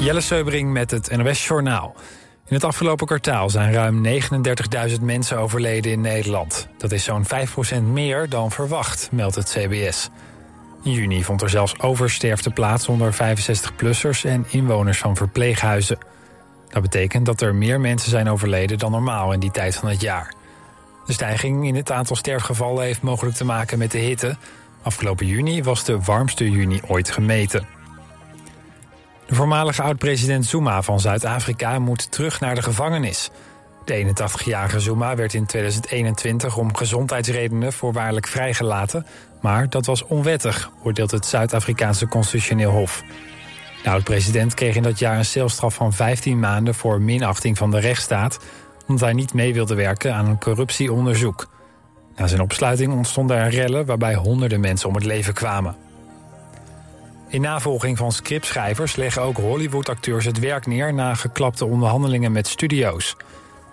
Jelle Seubering met het NOS Journaal. In het afgelopen kwartaal zijn ruim 39.000 mensen overleden in Nederland. Dat is zo'n 5% meer dan verwacht, meldt het CBS. In juni vond er zelfs oversterfte plaats onder 65-plussers en inwoners van verpleeghuizen. Dat betekent dat er meer mensen zijn overleden dan normaal in die tijd van het jaar. De stijging in het aantal sterfgevallen heeft mogelijk te maken met de hitte. Afgelopen juni was de warmste juni ooit gemeten. De voormalige oud-president Zuma van Zuid-Afrika moet terug naar de gevangenis. De 81-jarige Zuma werd in 2021 om gezondheidsredenen voorwaardelijk vrijgelaten... maar dat was onwettig, oordeelt het Zuid-Afrikaanse Constitutioneel Hof. De oud-president kreeg in dat jaar een celstraf van 15 maanden... voor minachting van de rechtsstaat... omdat hij niet mee wilde werken aan een corruptieonderzoek. Na zijn opsluiting ontstonden er rellen waarbij honderden mensen om het leven kwamen. In navolging van scriptschrijvers leggen ook Hollywood-acteurs het werk neer... na geklapte onderhandelingen met studio's.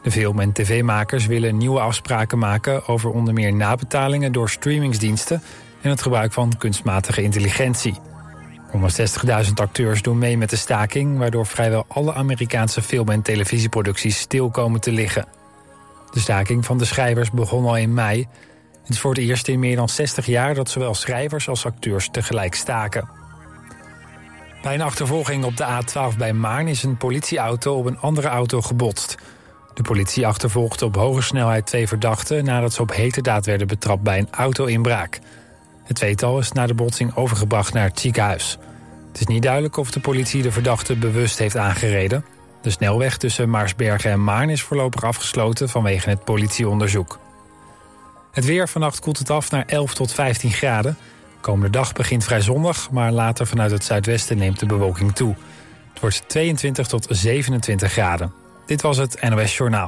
De film- en tv-makers willen nieuwe afspraken maken... over onder meer nabetalingen door streamingsdiensten... en het gebruik van kunstmatige intelligentie. 160.000 acteurs doen mee met de staking... waardoor vrijwel alle Amerikaanse film- en televisieproducties stil komen te liggen. De staking van de schrijvers begon al in mei. Het is voor het eerst in meer dan 60 jaar... dat zowel schrijvers als acteurs tegelijk staken. Bij een achtervolging op de A12 bij Maarn is een politieauto op een andere auto gebotst. De politie achtervolgde op hoge snelheid twee verdachten... nadat ze op heterdaad werden betrapt bij een auto-inbraak. Het tweetal is na de botsing overgebracht naar het ziekenhuis. Het is niet duidelijk of de politie de verdachte bewust heeft aangereden. De snelweg tussen Maarsbergen en Maarn is voorlopig afgesloten... vanwege het politieonderzoek. Het weer vannacht koelt het af naar 11 tot 15 graden... Komende dag begint vrij zonnig, maar later vanuit het zuidwesten neemt de bewolking toe. Het wordt 22 tot 27 graden. Dit was het NOS Journaal.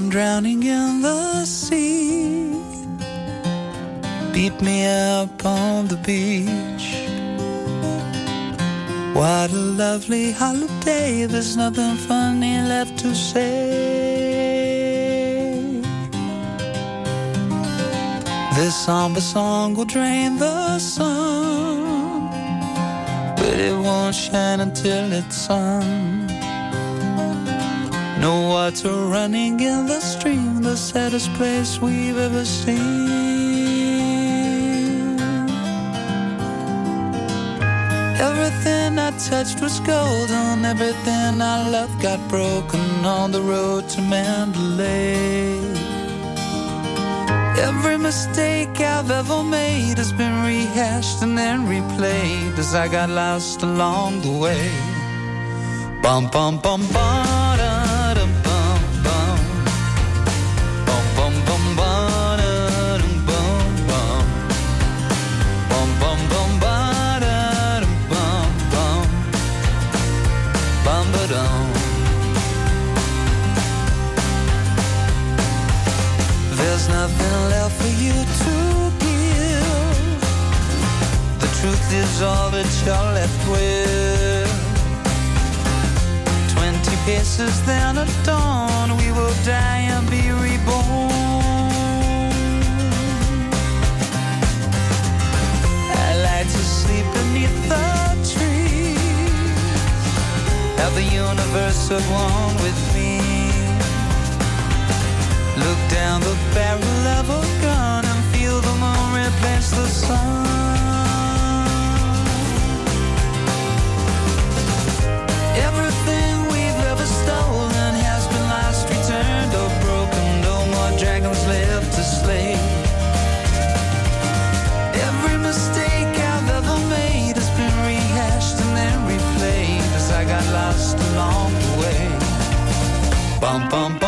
from drowning in the sea. Beat me up on the beach. What a lovely holiday. There's nothing funny left to say. This somber song will drain the sun, but it won't shine until it's sung. No water running in the stream, the saddest place we've ever seen. Everything I touched was golden, everything I loved got broken on the road to Mandalay. Every mistake I've ever made has been rehashed and then replayed as I got lost along the way. Bum bum bum bum left for you to give. The truth is all that you're left with. Twenty paces, then at dawn, we will die and be reborn. I like to sleep beneath the trees. Have the universe at one with me. Look down the barrel of a gun and feel the moon replace the sun. Everything we've ever stolen has been lost, returned, or broken. No more dragons left to slay. Every mistake I've ever made has been rehashed and then replayed as I got lost along the way. Bum bum.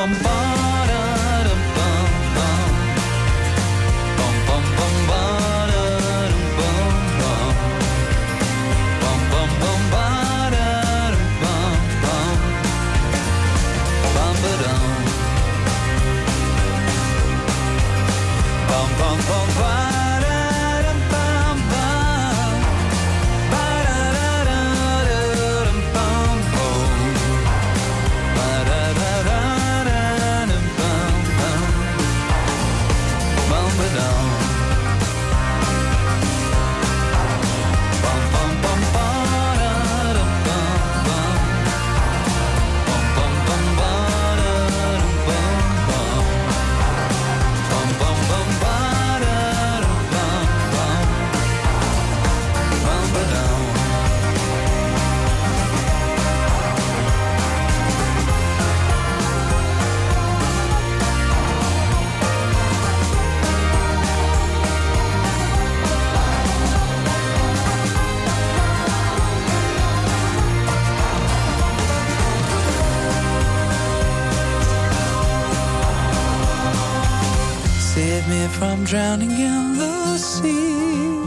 drowning in the sea.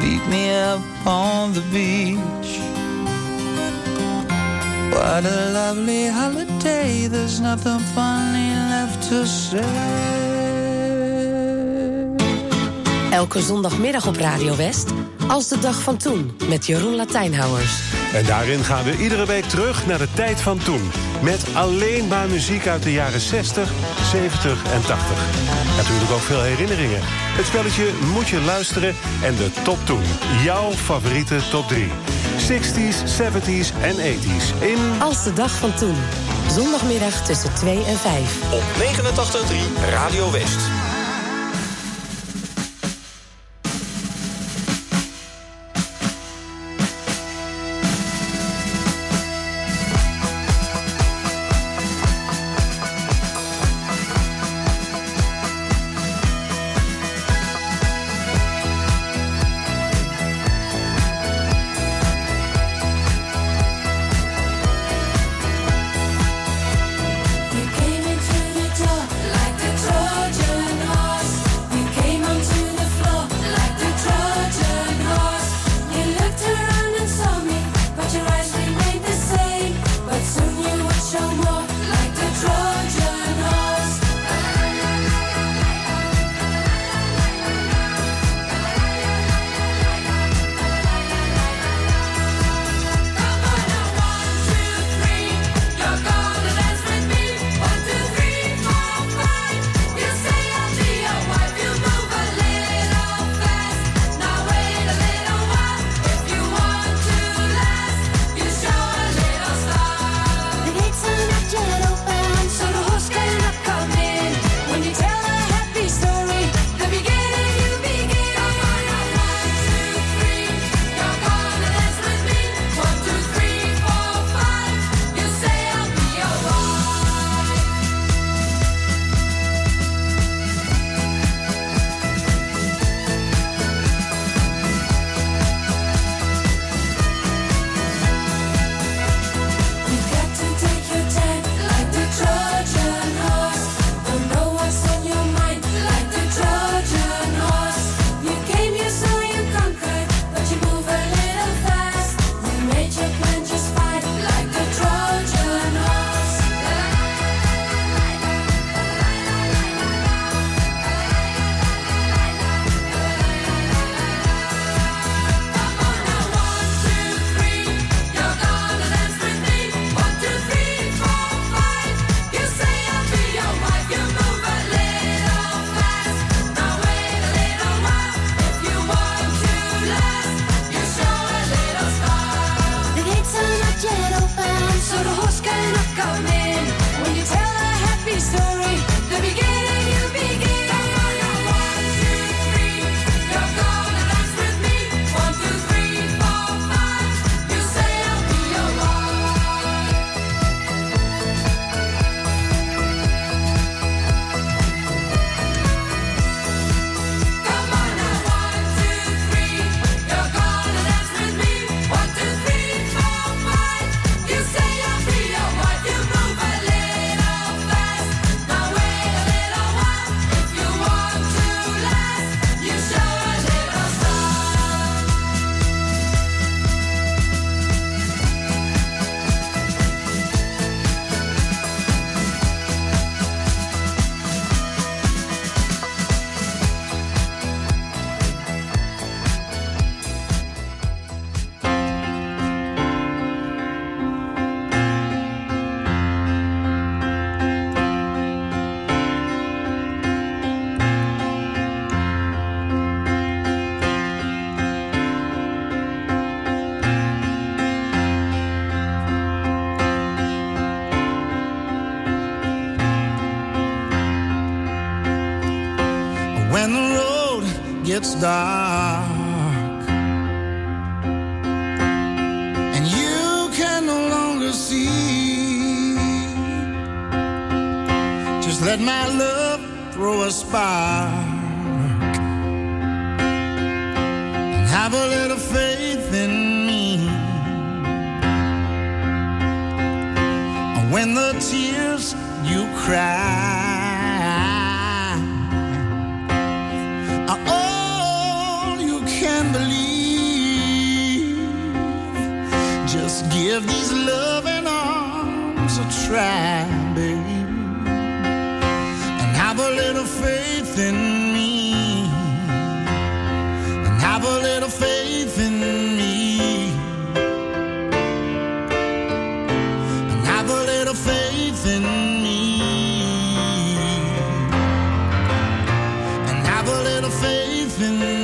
Beat me up on the beach. What a lovely holiday, there's nothing funny left to say. Elke zondagmiddag op Radio West, als de dag van toen, met Jeroen Latijnhouwers. En daarin gaan we iedere week terug naar de tijd van toen. Met alleen maar muziek uit de jaren 60, 70 en 80 natuurlijk ook veel herinneringen. Het spelletje moet je luisteren en de top toen. Jouw favoriete top 3. 60s, 70s en 80s in... Als de dag van toen. Zondagmiddag tussen 2 en 5. Op 89.3 Radio West. faith in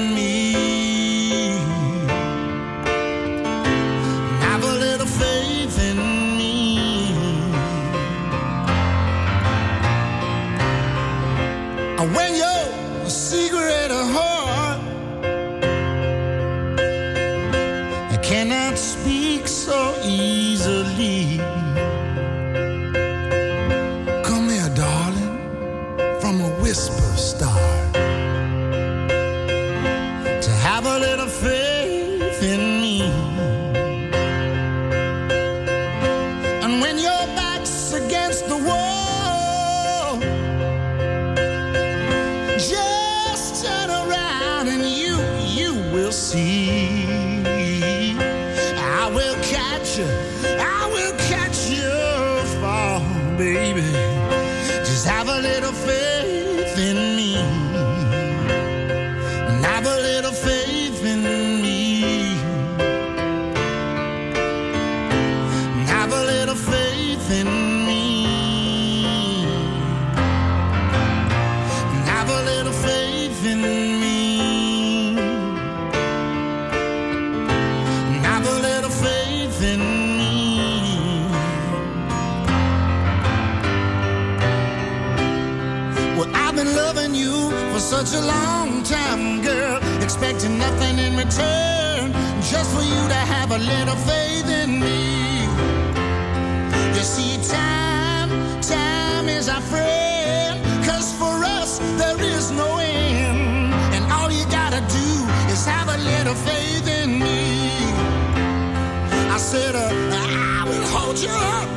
said, uh, I will hold you up.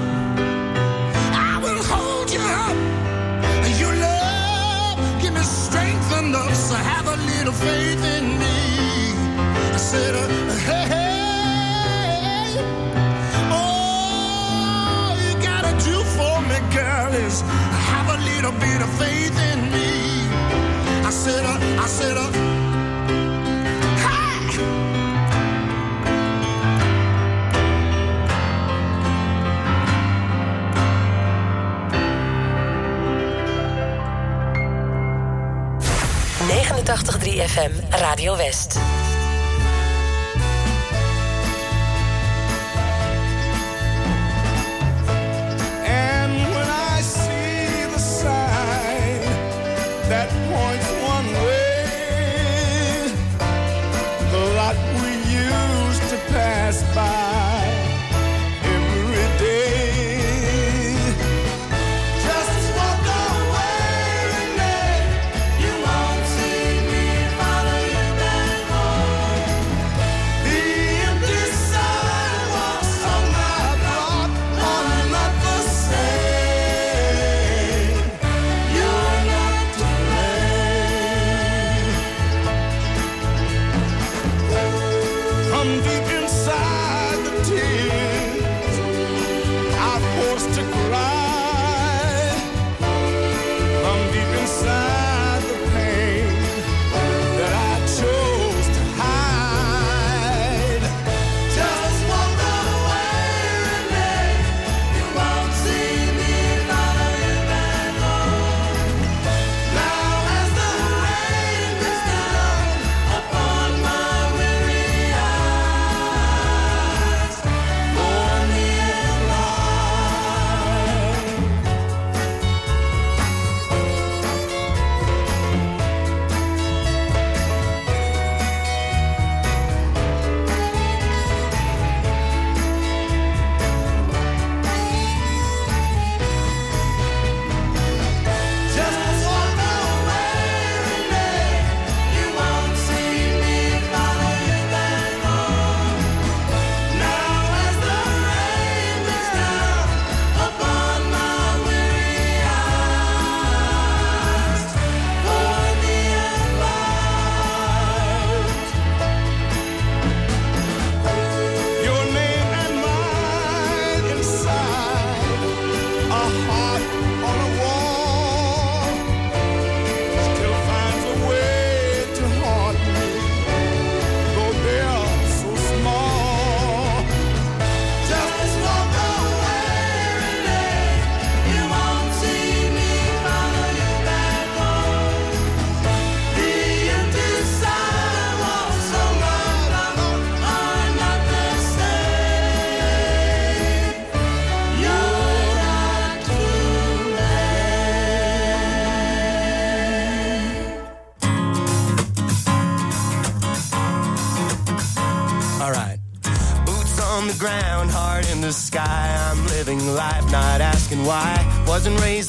I will hold you up. Your love, give me strength enough to so have a little faith in me. I said, uh, hey, hey, all you gotta do for me, girl, is have a little bit of faith in me. I said, uh, I said, uh, 83 FM Radio West.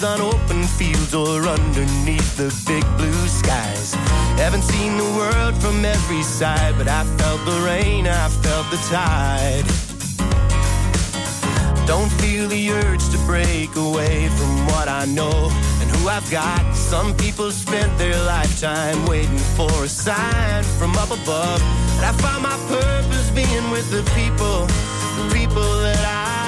On open fields or underneath the big blue skies. Haven't seen the world from every side, but I felt the rain, I felt the tide. Don't feel the urge to break away from what I know and who I've got. Some people spent their lifetime waiting for a sign from up above. And I found my purpose being with the people, the people that I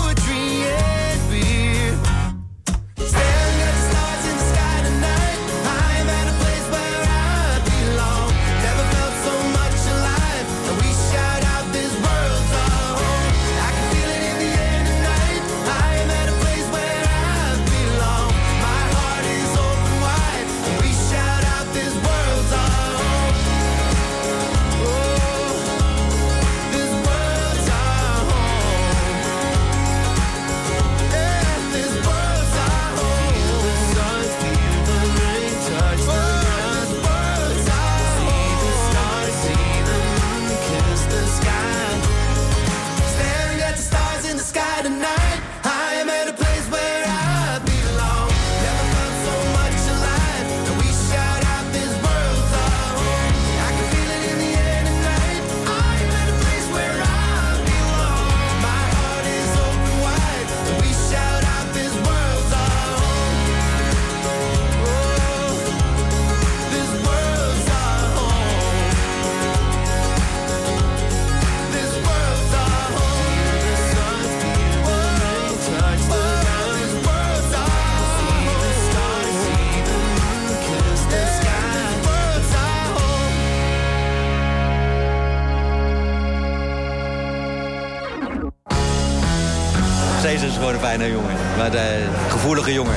Een fijne jongen. Maar de gevoelige jongen.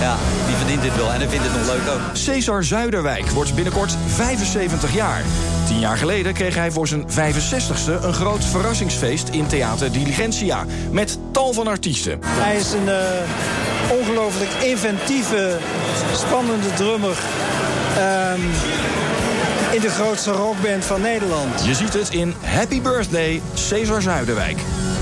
Ja, die verdient dit wel. En hij vindt het nog leuk ook. Cesar Zuiderwijk wordt binnenkort 75 jaar. Tien jaar geleden kreeg hij voor zijn 65ste een groot verrassingsfeest in Theater Diligentia. Met tal van artiesten. Hij is een eh, ongelooflijk inventieve, spannende drummer. ehm, in de grootste rockband van Nederland. Je ziet het in Happy Birthday Cesar Zuiderwijk.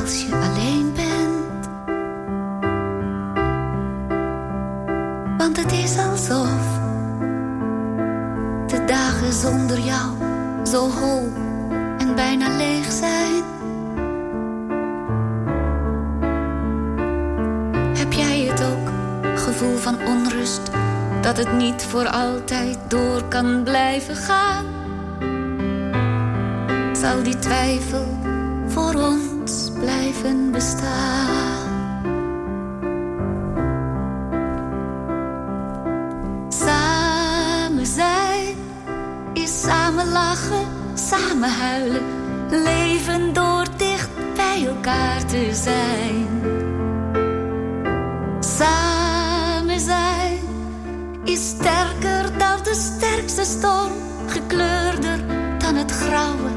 Als je alleen bent. Want het is alsof de dagen zonder jou zo hol en bijna leeg zijn. Heb jij het ook, gevoel van onrust, dat het niet voor altijd door kan blijven gaan? Zal die twijfel voor ons blijven bestaan? Samen zijn is samen lachen, samen huilen. Leven door dicht bij elkaar te zijn. Samen zijn is sterker dan de sterkste storm. Gekleurder dan het grauwe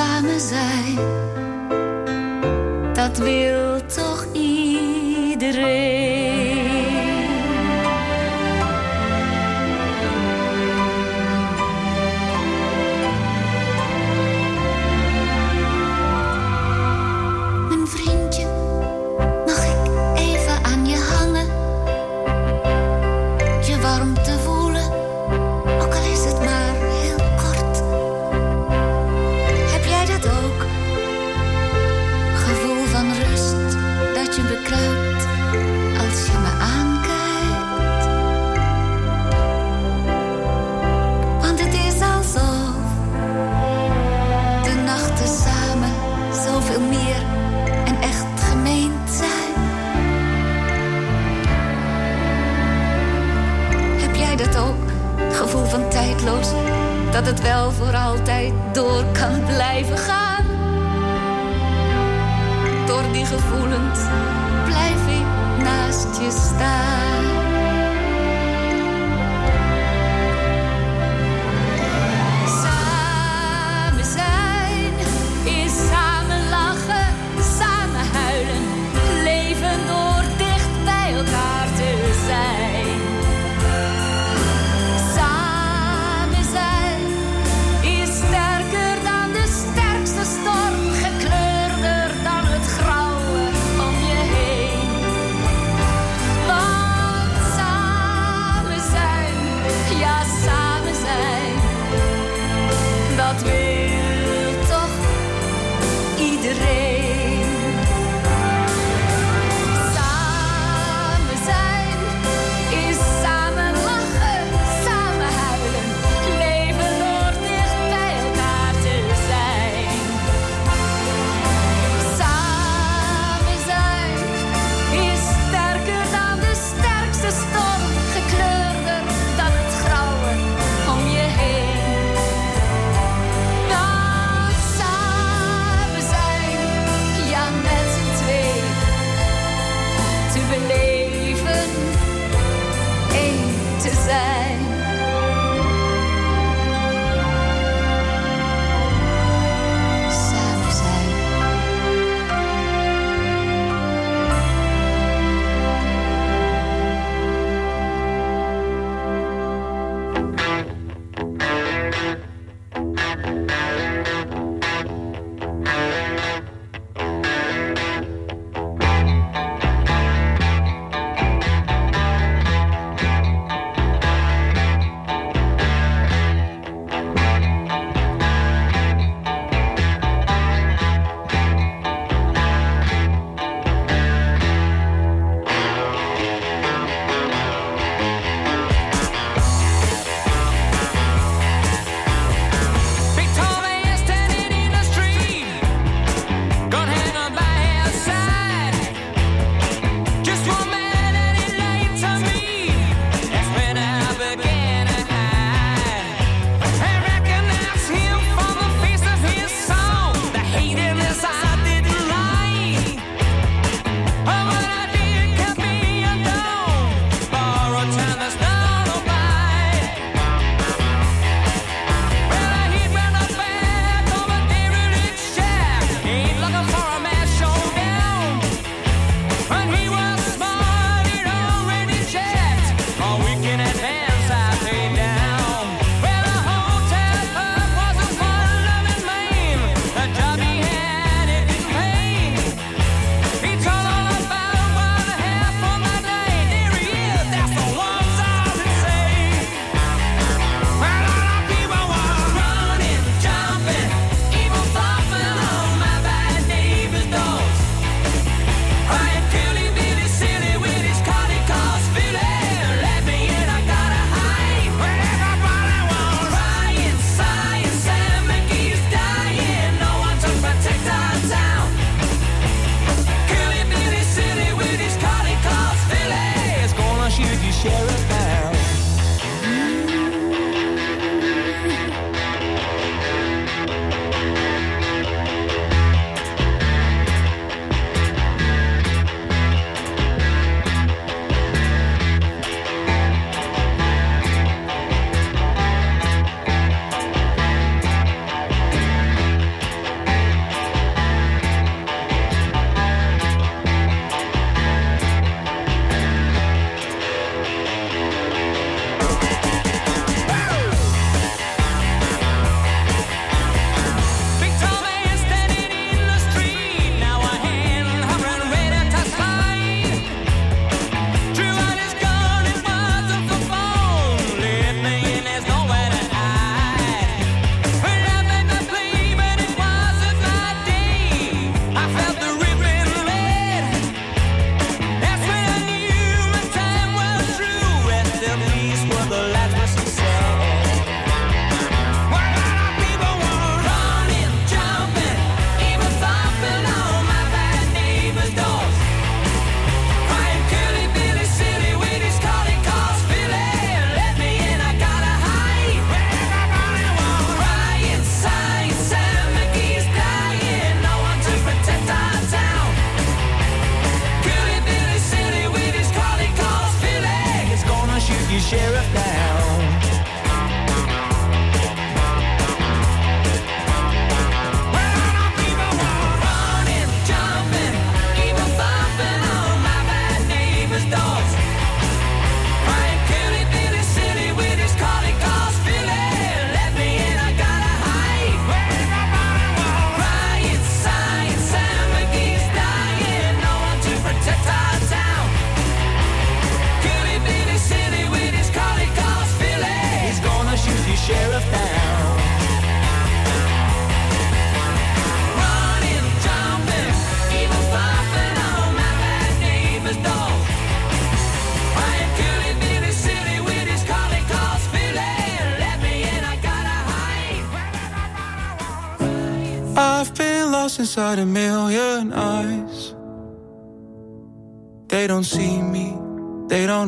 samen zijn. Dat wil dat het wel voor altijd door kan blijven gaan. Door die gevoelens blijf ik naast je staan.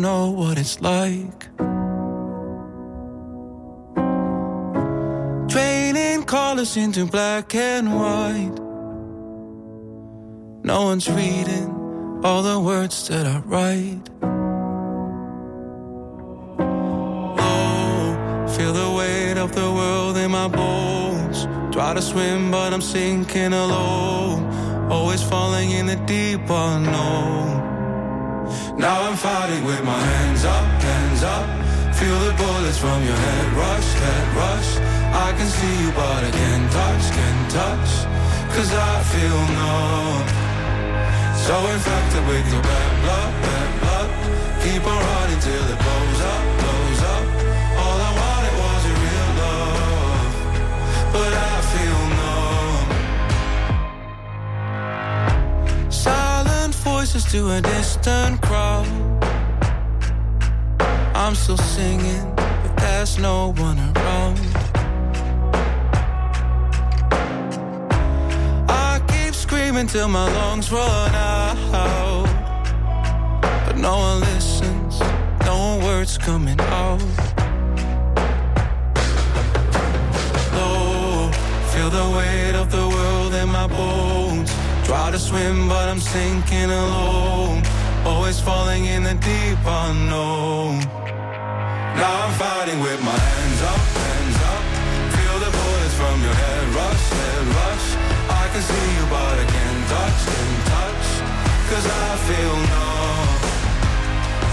Know what it's like. Draining colors into black and white. No one's reading all the words that I write. Oh, feel the weight of the world in my bones. Try to swim, but I'm sinking alone. Always falling in the deep unknown. Now I'm fighting with my hands up, hands up. Feel the bullets from your head rush, head rush. I can see you, but I can't touch, can't touch. Cause I feel numb. So infected with your bad blood, bad blood. Keep on running till it blows up, blows up. All I wanted was a real love. But I voices to a distant crowd. I'm still singing, but there's no one around. I keep screaming till my lungs run out. But no one listens, no words coming out. Low, feel the weight of the world in my bones. Try to swim, but I'm sinking alone. Always falling in the deep unknown. Now I'm fighting with my hands up, hands up. Feel the bullets from your head rush, head rush. I can see you, but I can't touch, can't touch. Cause I feel numb.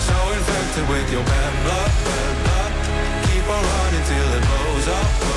So infected with your bad blood, bad blood. Keep on running till it blows up.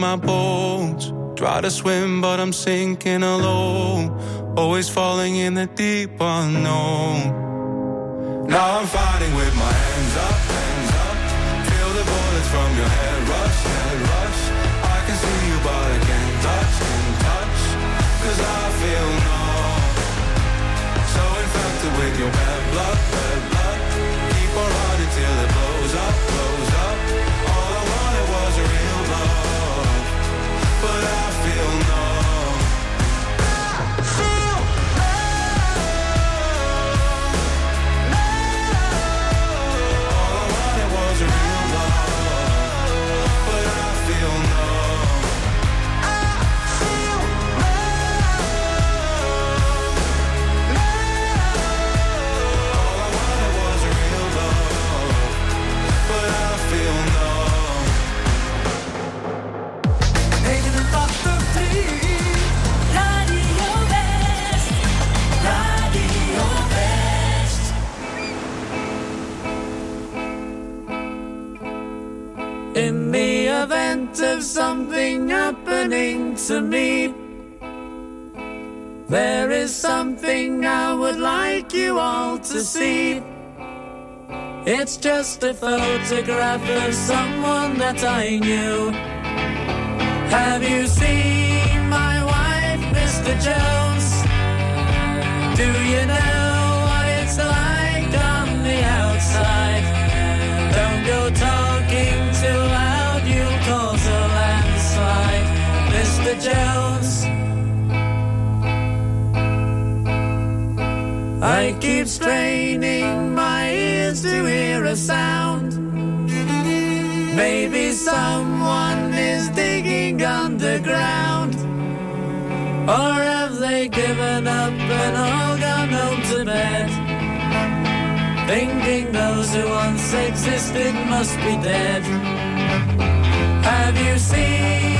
My bones. Try to swim, but I'm sinking alone. Always falling in the deep unknown. Now I'm fighting with my hands up, hands up. Feel the bullets from your head rush, head rush. I can see you, but I can't touch, can't touch. Cause I feel numb. So infected with your bad to me, there is something I would like you all to see. It's just a photograph of someone that I knew. Have you seen my wife, Mr. Jones? Do you know Mr. Jones. I keep straining my ears to hear a sound. Maybe someone is digging underground. Or have they given up and all gone home to bed? Thinking those who once existed must be dead. Have you seen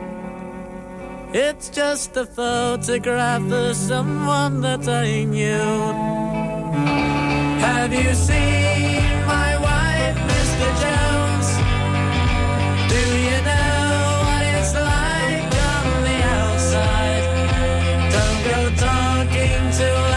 It's just a photograph of someone that I knew. Have you seen my wife, Mr. Jones? Do you know what it's like on the outside? Don't go talking to